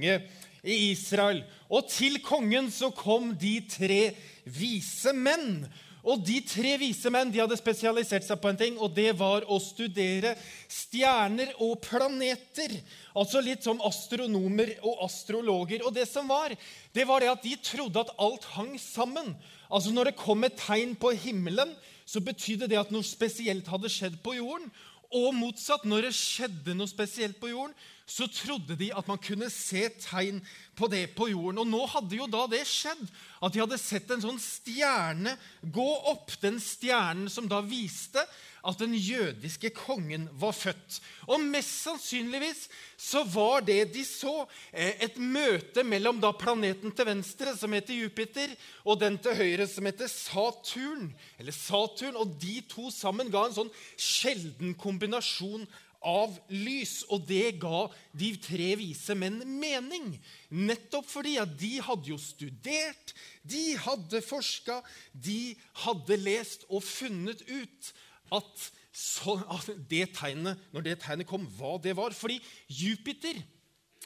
konge i Israel. Og til kongen så kom de tre vise menn. Og de tre vise menn de hadde spesialisert seg på en ting, og det var å studere stjerner og planeter. Altså litt som astronomer og astrologer. Og det som var, det var det at de trodde at alt hang sammen. Altså Når det kom et tegn på himmelen, så betydde det at noe spesielt hadde skjedd på jorden. Og motsatt, når det skjedde noe spesielt på jorden, så trodde de at man kunne se tegn på det på jorden. Og nå hadde jo da det skjedd, at de hadde sett en sånn stjerne gå opp. Den stjernen som da viste at den jødiske kongen var født. Og mest sannsynligvis så var det de så, eh, et møte mellom da planeten til venstre, som heter Jupiter, og den til høyre, som heter Saturn. Eller Saturn, Og de to sammen ga en sånn sjelden kombinasjon av lys. Og det ga de tre vise menn mening. Nettopp fordi at de hadde jo studert, de hadde forska, de hadde lest og funnet ut at, så, at det tegnet, når det tegnet kom, hva det var. Fordi Jupiter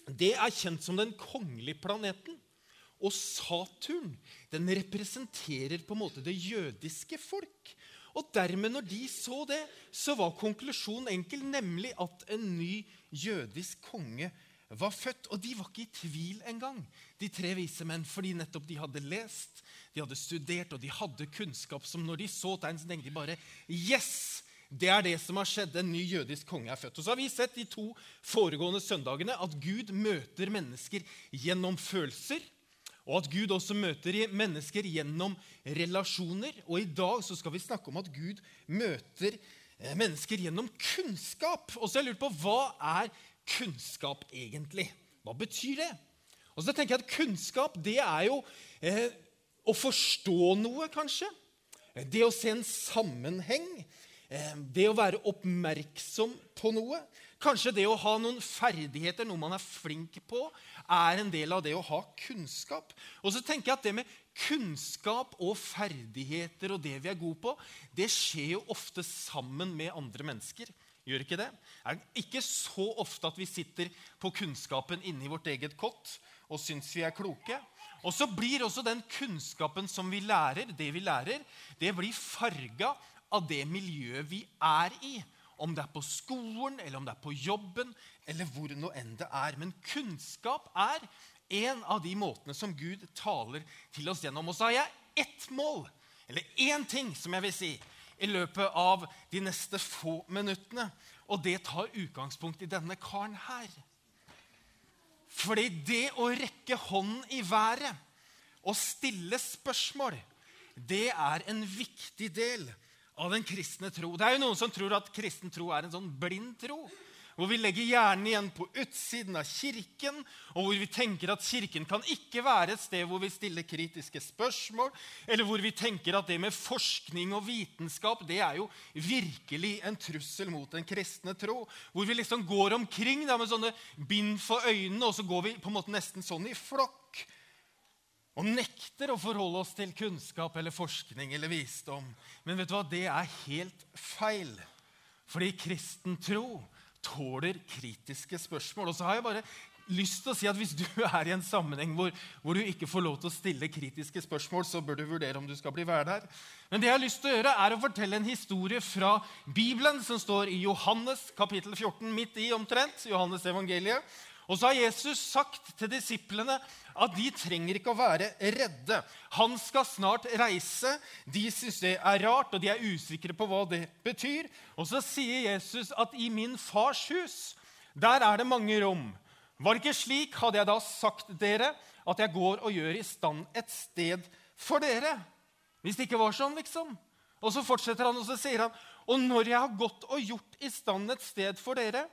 det er kjent som den kongelige planeten. Og Saturn den representerer på en måte det jødiske folk. Og dermed, når de så det, så var konklusjonen enkel, nemlig at en ny jødisk konge var født. Og de var ikke i tvil engang, de tre vise menn, fordi nettopp de hadde lest, de hadde studert, og de hadde kunnskap som når de så tegn, så tenkte de bare Yes! Det er det som har skjedd. En ny jødisk konge er født. Og så har vi sett de to foregående søndagene at Gud møter mennesker gjennom følelser. Og at Gud også møter mennesker gjennom relasjoner. Og i dag så skal vi snakke om at Gud møter eh, mennesker gjennom kunnskap. Og så har jeg lurt på hva er kunnskap egentlig? Hva betyr det? Og så tenker jeg at Kunnskap det er jo eh, å forstå noe, kanskje. Det å se en sammenheng. Eh, det å være oppmerksom på noe. Kanskje det å ha noen ferdigheter, noe man er flink på, er en del av det å ha kunnskap. Og så tenker jeg at det med kunnskap og ferdigheter og det vi er gode på, det skjer jo ofte sammen med andre mennesker. Gjør ikke det? Det er ikke så ofte at vi sitter på kunnskapen inni vårt eget kott og syns vi er kloke. Og så blir også den kunnskapen som vi lærer, det vi lærer, det blir farga av det miljøet vi er i. Om det er på skolen, eller om det er på jobben, eller hvor nå enn det er. Men kunnskap er en av de måtene som Gud taler til oss gjennom. Og så har jeg ett mål, eller én ting, som jeg vil si, i løpet av de neste få minuttene. Og det tar utgangspunkt i denne karen her. Fordi det å rekke hånden i været og stille spørsmål, det er en viktig del av den kristne tro. Det er jo Noen som tror at kristen tro er en sånn blind tro hvor vi legger hjernen igjen på utsiden av kirken, og hvor vi tenker at kirken kan ikke være et sted hvor vi stiller kritiske spørsmål, eller hvor vi tenker at det med forskning og vitenskap det er jo virkelig en trussel mot den kristne tro. Hvor vi liksom går omkring da, med sånne bind for øynene, og så går vi på en måte nesten sånn i flokk. Og nekter å forholde oss til kunnskap eller forskning eller visdom. Men vet du hva? det er helt feil. Fordi kristen tro tåler kritiske spørsmål. Og så har jeg bare lyst til å si at Hvis du er i en sammenheng hvor, hvor, du ikke får lov til å stille kritiske spørsmål, så bør du vurdere om du skal bli værende her. Men det jeg har lyst til å gjøre, er å fortelle en historie fra Bibelen, som står i Johannes kapittel 14, midt i omtrent. Johannes evangeliet. Og så har Jesus sagt til disiplene at de trenger ikke å være redde. Han skal snart reise. De syns det er rart, og de er usikre på hva det betyr. Og så sier Jesus at i min fars hus, der er det mange rom. Var det ikke slik, hadde jeg da sagt dere, at jeg går og gjør i stand et sted for dere? Hvis det ikke var sånn, liksom. Og så fortsetter han, og så sier han, og når jeg har gått og gjort i stand et sted for dere,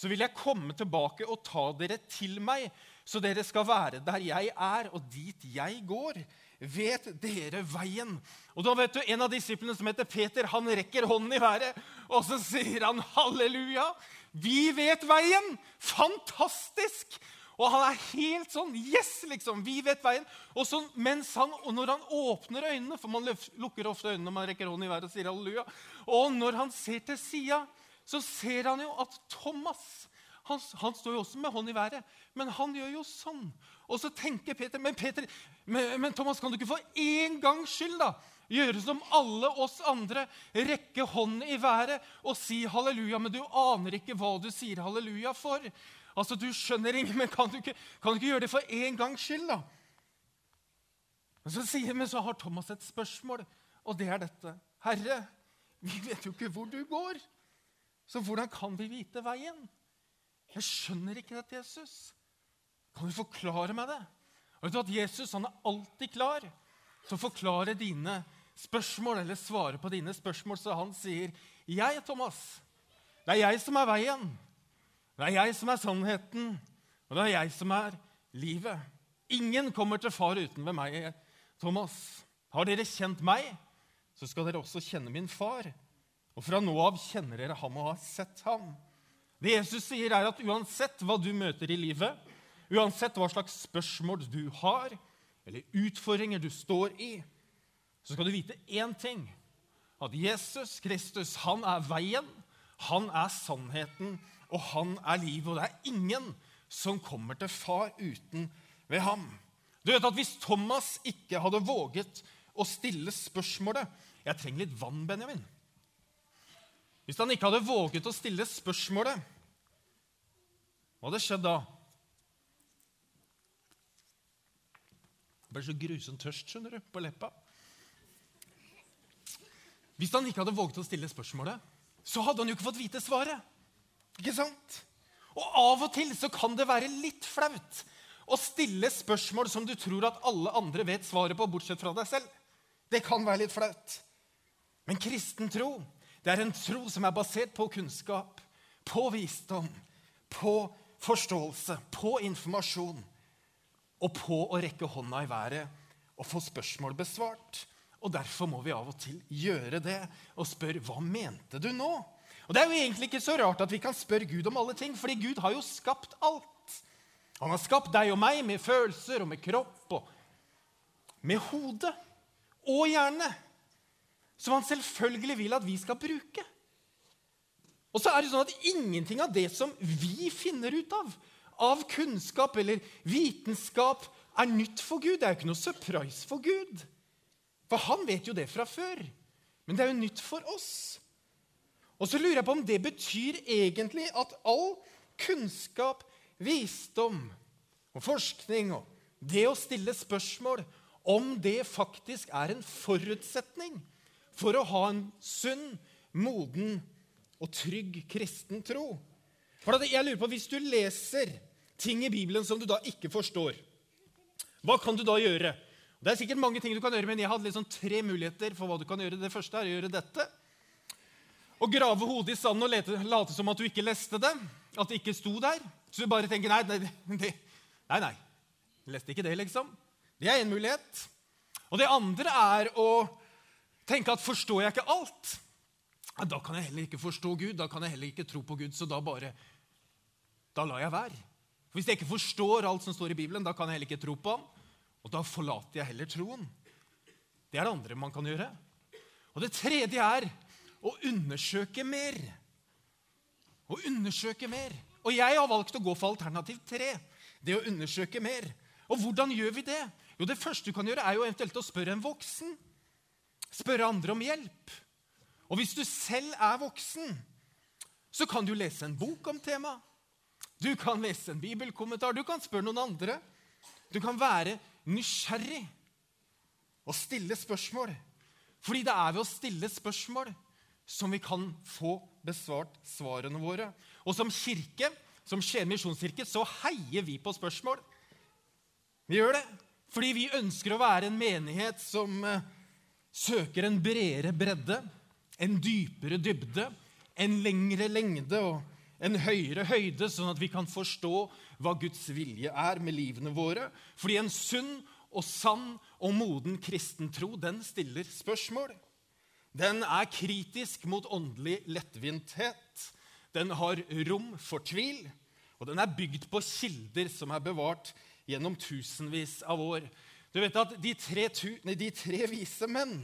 så vil jeg komme tilbake og ta dere til meg, så dere skal være der jeg er, og dit jeg går. Vet dere veien? Og da vet du, En av disiplene som heter Peter, han rekker hånden i været, og så sier han halleluja. Vi vet veien! Fantastisk! Og han er helt sånn Yes, liksom! Vi vet veien. Og så, mens han, og når han åpner øynene, for man lukker ofte øynene når man rekker hånden i været og sier halleluja, og når han ser til sida, så ser han jo at Thomas Han, han, står jo også med hånd i været, men han gjør jo sånn. Og så tenker Peter men, Peter, men, men Thomas, kan du ikke for én gangs skyld da, gjøre som alle oss andre, rekke hånden i været og si halleluja, men du aner ikke hva du sier halleluja for? Altså, Du skjønner ingen, men kan du ikke, kan du ikke gjøre det for én gangs skyld, da? Men så, sier, men så har Thomas et spørsmål, og det er dette. Herre, vi vet jo ikke hvor du går, så hvordan kan vi vite veien? Jeg skjønner ikke dette, Jesus. Kan du forklare meg det? Og vet du at Jesus han er alltid klar til å forklare dine spørsmål eller svare på dine spørsmål, så han sier, 'Jeg, Thomas, det er jeg som er veien. Det er jeg som er sannheten, og det er jeg som er livet.' Ingen kommer til far uten ved meg, Thomas. Har dere kjent meg, så skal dere også kjenne min far. Og fra nå av kjenner dere ham og har sett ham. Det Jesus sier, er at uansett hva du møter i livet, uansett hva slags spørsmål du har, eller utfordringer du står i, så skal du vite én ting. At Jesus Kristus, han er veien, han er sannheten, og han er livet. Og det er ingen som kommer til far uten ved ham. Du vet at Hvis Thomas ikke hadde våget å stille spørsmålet 'Jeg trenger litt vann, Benjamin', hvis han ikke hadde våget å stille spørsmålet, hva hadde skjedd da? Det ble så grusomt tørst skjønner du, på leppa. Hvis han ikke hadde våget å stille spørsmålet, så hadde han jo ikke fått vite svaret. Ikke sant? Og av og til så kan det være litt flaut å stille spørsmål som du tror at alle andre vet svaret på, bortsett fra deg selv. Det kan være litt flaut. Men kristen tro det er en tro som er basert på kunnskap, på visdom, på forståelse, på informasjon og på å rekke hånda i været og få spørsmål besvart. Og Derfor må vi av og til gjøre det og spørre hva mente du nå? Og Det er jo egentlig ikke så rart at vi kan spørre Gud om alle ting, fordi Gud har jo skapt alt. Han har skapt deg og meg med følelser og med kropp og med hode og hjerne som han selvfølgelig vil at vi skal bruke. Og så er det sånn at ingenting av det som vi finner ut av, av kunnskap eller vitenskap, er nytt for Gud. Det er jo ikke noe surprise for Gud. For han vet jo det fra før. Men det er jo nytt for oss. Og så lurer jeg på om det betyr egentlig at all kunnskap, visdom og forskning og det å stille spørsmål om det faktisk er en forutsetning for å ha en sunn, moden og trygg kristen tro. For jeg lurer på, Hvis du leser ting i Bibelen som du da ikke forstår, hva kan du da gjøre? Det er sikkert mange ting du kan gjøre, men jeg hadde liksom tre muligheter for hva du kan gjøre. Det første er å gjøre dette. Å grave hodet i sanden og lete, late som at du ikke leste det. At det ikke sto der. Så du bare tenker nei, nei, nei, nei, nei. Leste ikke det, liksom. Det er én mulighet. Og det andre er å tenke at forstår jeg ikke alt, da kan jeg heller ikke forstå Gud. Da kan jeg heller ikke tro på Gud, så da bare Da lar jeg være. For Hvis jeg ikke forstår alt som står i Bibelen, da kan jeg heller ikke tro på ham. Og da forlater jeg heller troen. Det er det andre man kan gjøre. Og det tredje er å undersøke mer. Å undersøke mer. Og jeg har valgt å gå for alternativ tre. Det å undersøke mer. Og hvordan gjør vi det? Jo, Det første du kan gjøre, er jo eventuelt å spørre en voksen spørre andre om hjelp. Og hvis du selv er voksen, så kan du lese en bok om temaet. Du kan lese en bibelkommentar, du kan spørre noen andre. Du kan være nysgjerrig og stille spørsmål. Fordi det er ved å stille spørsmål som vi kan få besvart svarene våre. Og som kirke, som Skien misjonskirke, så heier vi på spørsmål. Vi gjør det fordi vi ønsker å være en menighet som eh, søker en bredere bredde, en dypere dybde, en lengre lengde og en høyere høyde, sånn at vi kan forstå hva Guds vilje er med livene våre. Fordi en sunn og sann og moden kristen tro, den stiller spørsmål. Den er kritisk mot åndelig lettvinthet. Den har rom for tvil, og den er bygd på kilder som er bevart gjennom tusenvis av år. Du vet at De tre, de tre vise menn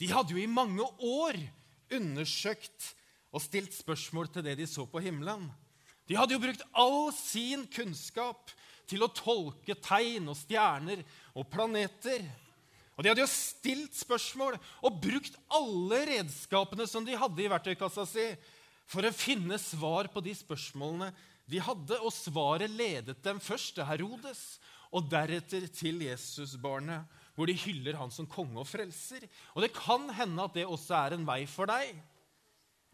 de hadde jo i mange år undersøkt og stilt spørsmål til det de så på himmelen. De hadde jo brukt all sin kunnskap til å tolke tegn og stjerner og planeter. Og De hadde jo stilt spørsmål og brukt alle redskapene som de hadde i verktøykassa si, for å finne svar på de spørsmålene de hadde. Og svaret ledet dem først til Herodes og deretter til Jesusbarnet, hvor de hyller han som konge og frelser. Og det kan hende at det også er en vei for deg.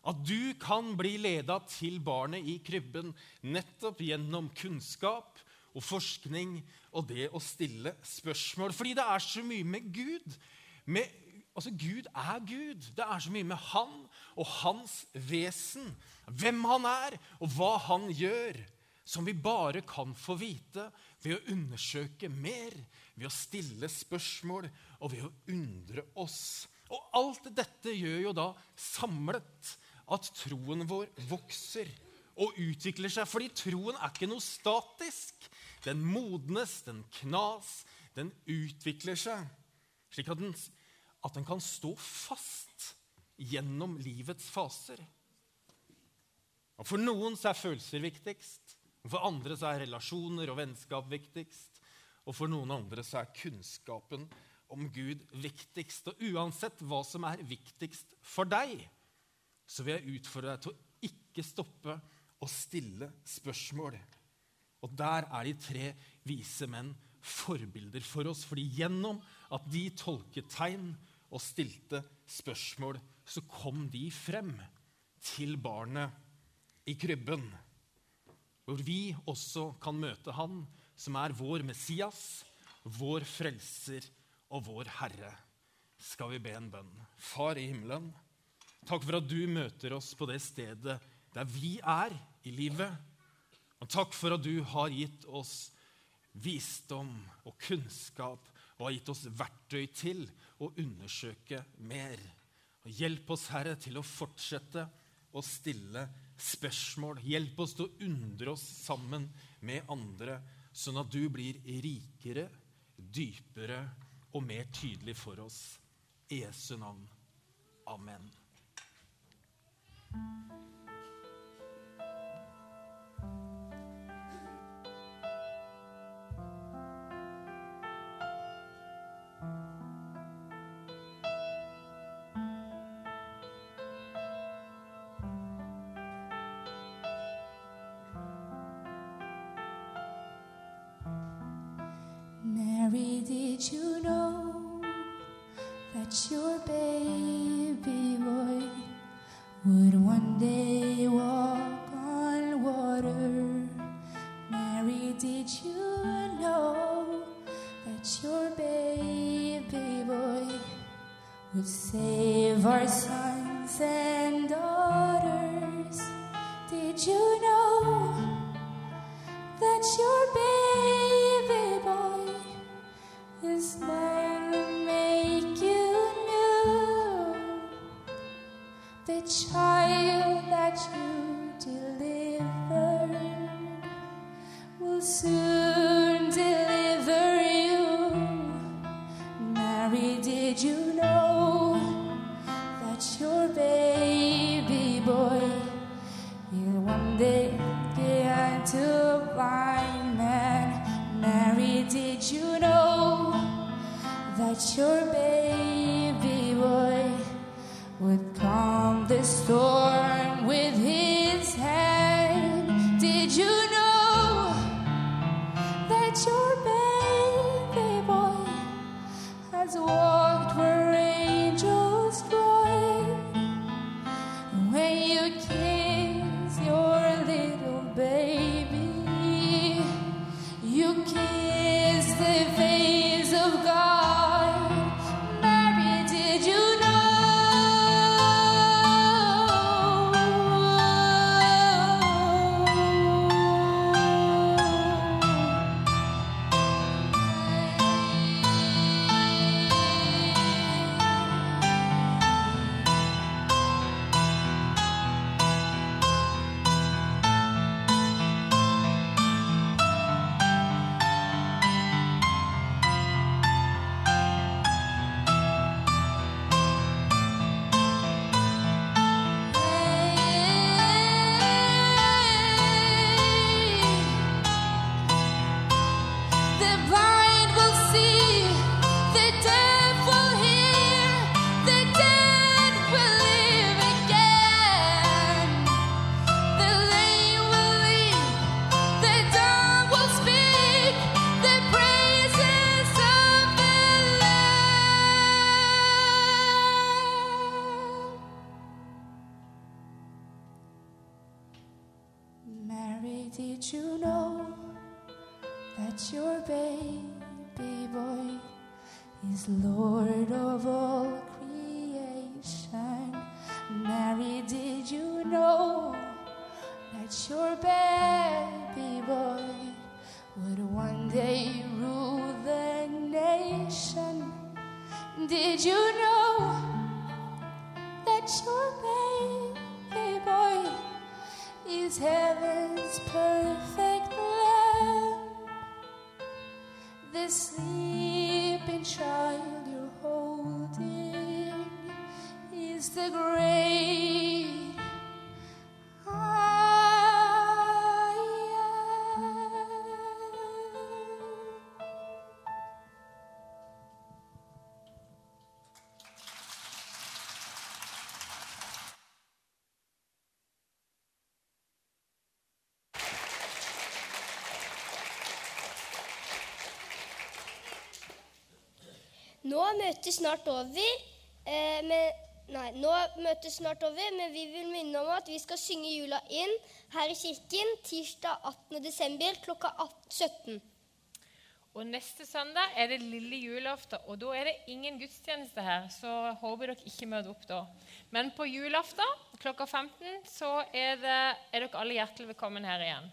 At du kan bli leda til barnet i krybben nettopp gjennom kunnskap og forskning og det å stille spørsmål. Fordi det er så mye med Gud. Med, altså Gud er Gud. Det er så mye med Han og hans vesen. Hvem han er, og hva han gjør. Som vi bare kan få vite ved å undersøke mer, ved å stille spørsmål og ved å undre oss. Og alt dette gjør jo da samlet at troen vår vokser og utvikler seg. Fordi troen er ikke noe statisk. Den modnes, den knas, den utvikler seg. Slik at den, at den kan stå fast gjennom livets faser. Og For noen så er følelser viktigst. For andre så er relasjoner og vennskap viktigst. Og for noen andre så er kunnskapen om Gud viktigst. Og uansett hva som er viktigst for deg, så vil jeg utfordre deg til å ikke stoppe å stille spørsmål. Og der er de tre vise menn forbilder for oss. fordi gjennom at de tolket tegn og stilte spørsmål, så kom de frem til barnet i krybben. Hvor vi også kan møte Han som er vår Messias, vår frelser og vår Herre. Skal vi be en bønn? Far i himmelen, takk for at du møter oss på det stedet der vi er i livet. Og takk for at du har gitt oss visdom og kunnskap og har gitt oss verktøy til å undersøke mer. Og hjelp oss, Herre, til å fortsette å stille spørsmål. Hjelp oss til å undre oss sammen med andre, sånn at du blir rikere, dypere og mer tydelig for oss. I Jesu navn. Amen. That your baby boy would one day walk on water? Mary, did you know that your baby boy would save our sons and daughters? Did you know has walked where baby boy is Lord of all creation. Mary, did you know that your baby boy would one day rule the nation? Did you know that your baby boy is heaven's perfect sleeping child you're holding is the great Nå møtet snart over. Eh, men, nei, nå møtet snart over, men vi vil minne om at vi skal synge jula inn her i kirken tirsdag 18. desember klokka 17. Og neste søndag er det lille julaften, og da er det ingen gudstjeneste her. Så håper dere ikke møter opp da. Men på julaften klokka 15 så er, det, er dere alle hjertelig velkommen her igjen.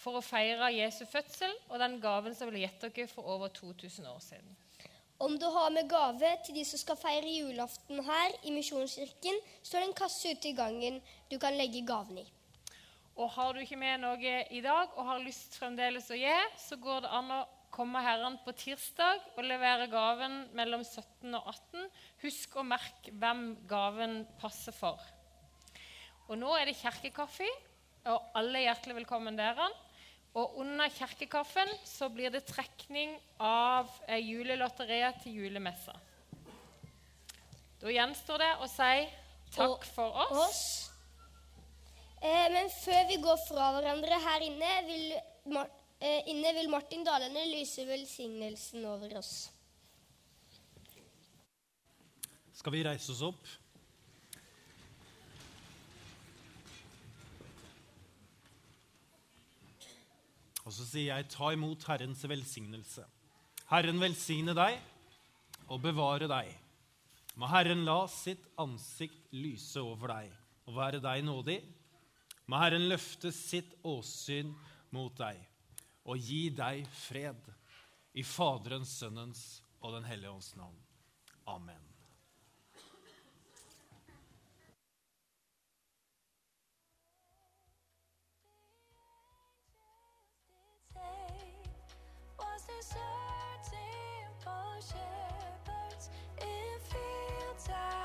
For å feire Jesu fødsel og den gaven som ble gitt dere for over 2000 år siden. Om du har med gave til de som skal feire julaften her i Misjonskirken, står det en kasse ute i gangen du kan legge gaven i. Og har du ikke med noe i dag og har lyst fremdeles å gi, så går det an å komme herren på tirsdag og levere gaven mellom 17 og 18. Husk å merke hvem gaven passer for. Og nå er det kirkekaffe, og alle er hjertelig velkommen dere. Og under kirkekaffen så blir det trekning av eh, julelotteriet til julemessa. Da gjenstår det å si takk Og for oss. oss. Eh, men før vi går fra hverandre her inne, vil, Mar eh, inne vil Martin Dalene lyse velsignelsen over oss. Skal vi reise oss opp? Så sier jeg, ta imot Herrens velsignelse. Herren velsigne deg og bevare deg. Må Herren la sitt ansikt lyse over deg og være deg nådig. Må Herren løfte sitt åsyn mot deg og gi deg fred. I Faderens, Sønnens og Den hellige ånds navn. Amen. shepherds in fields. I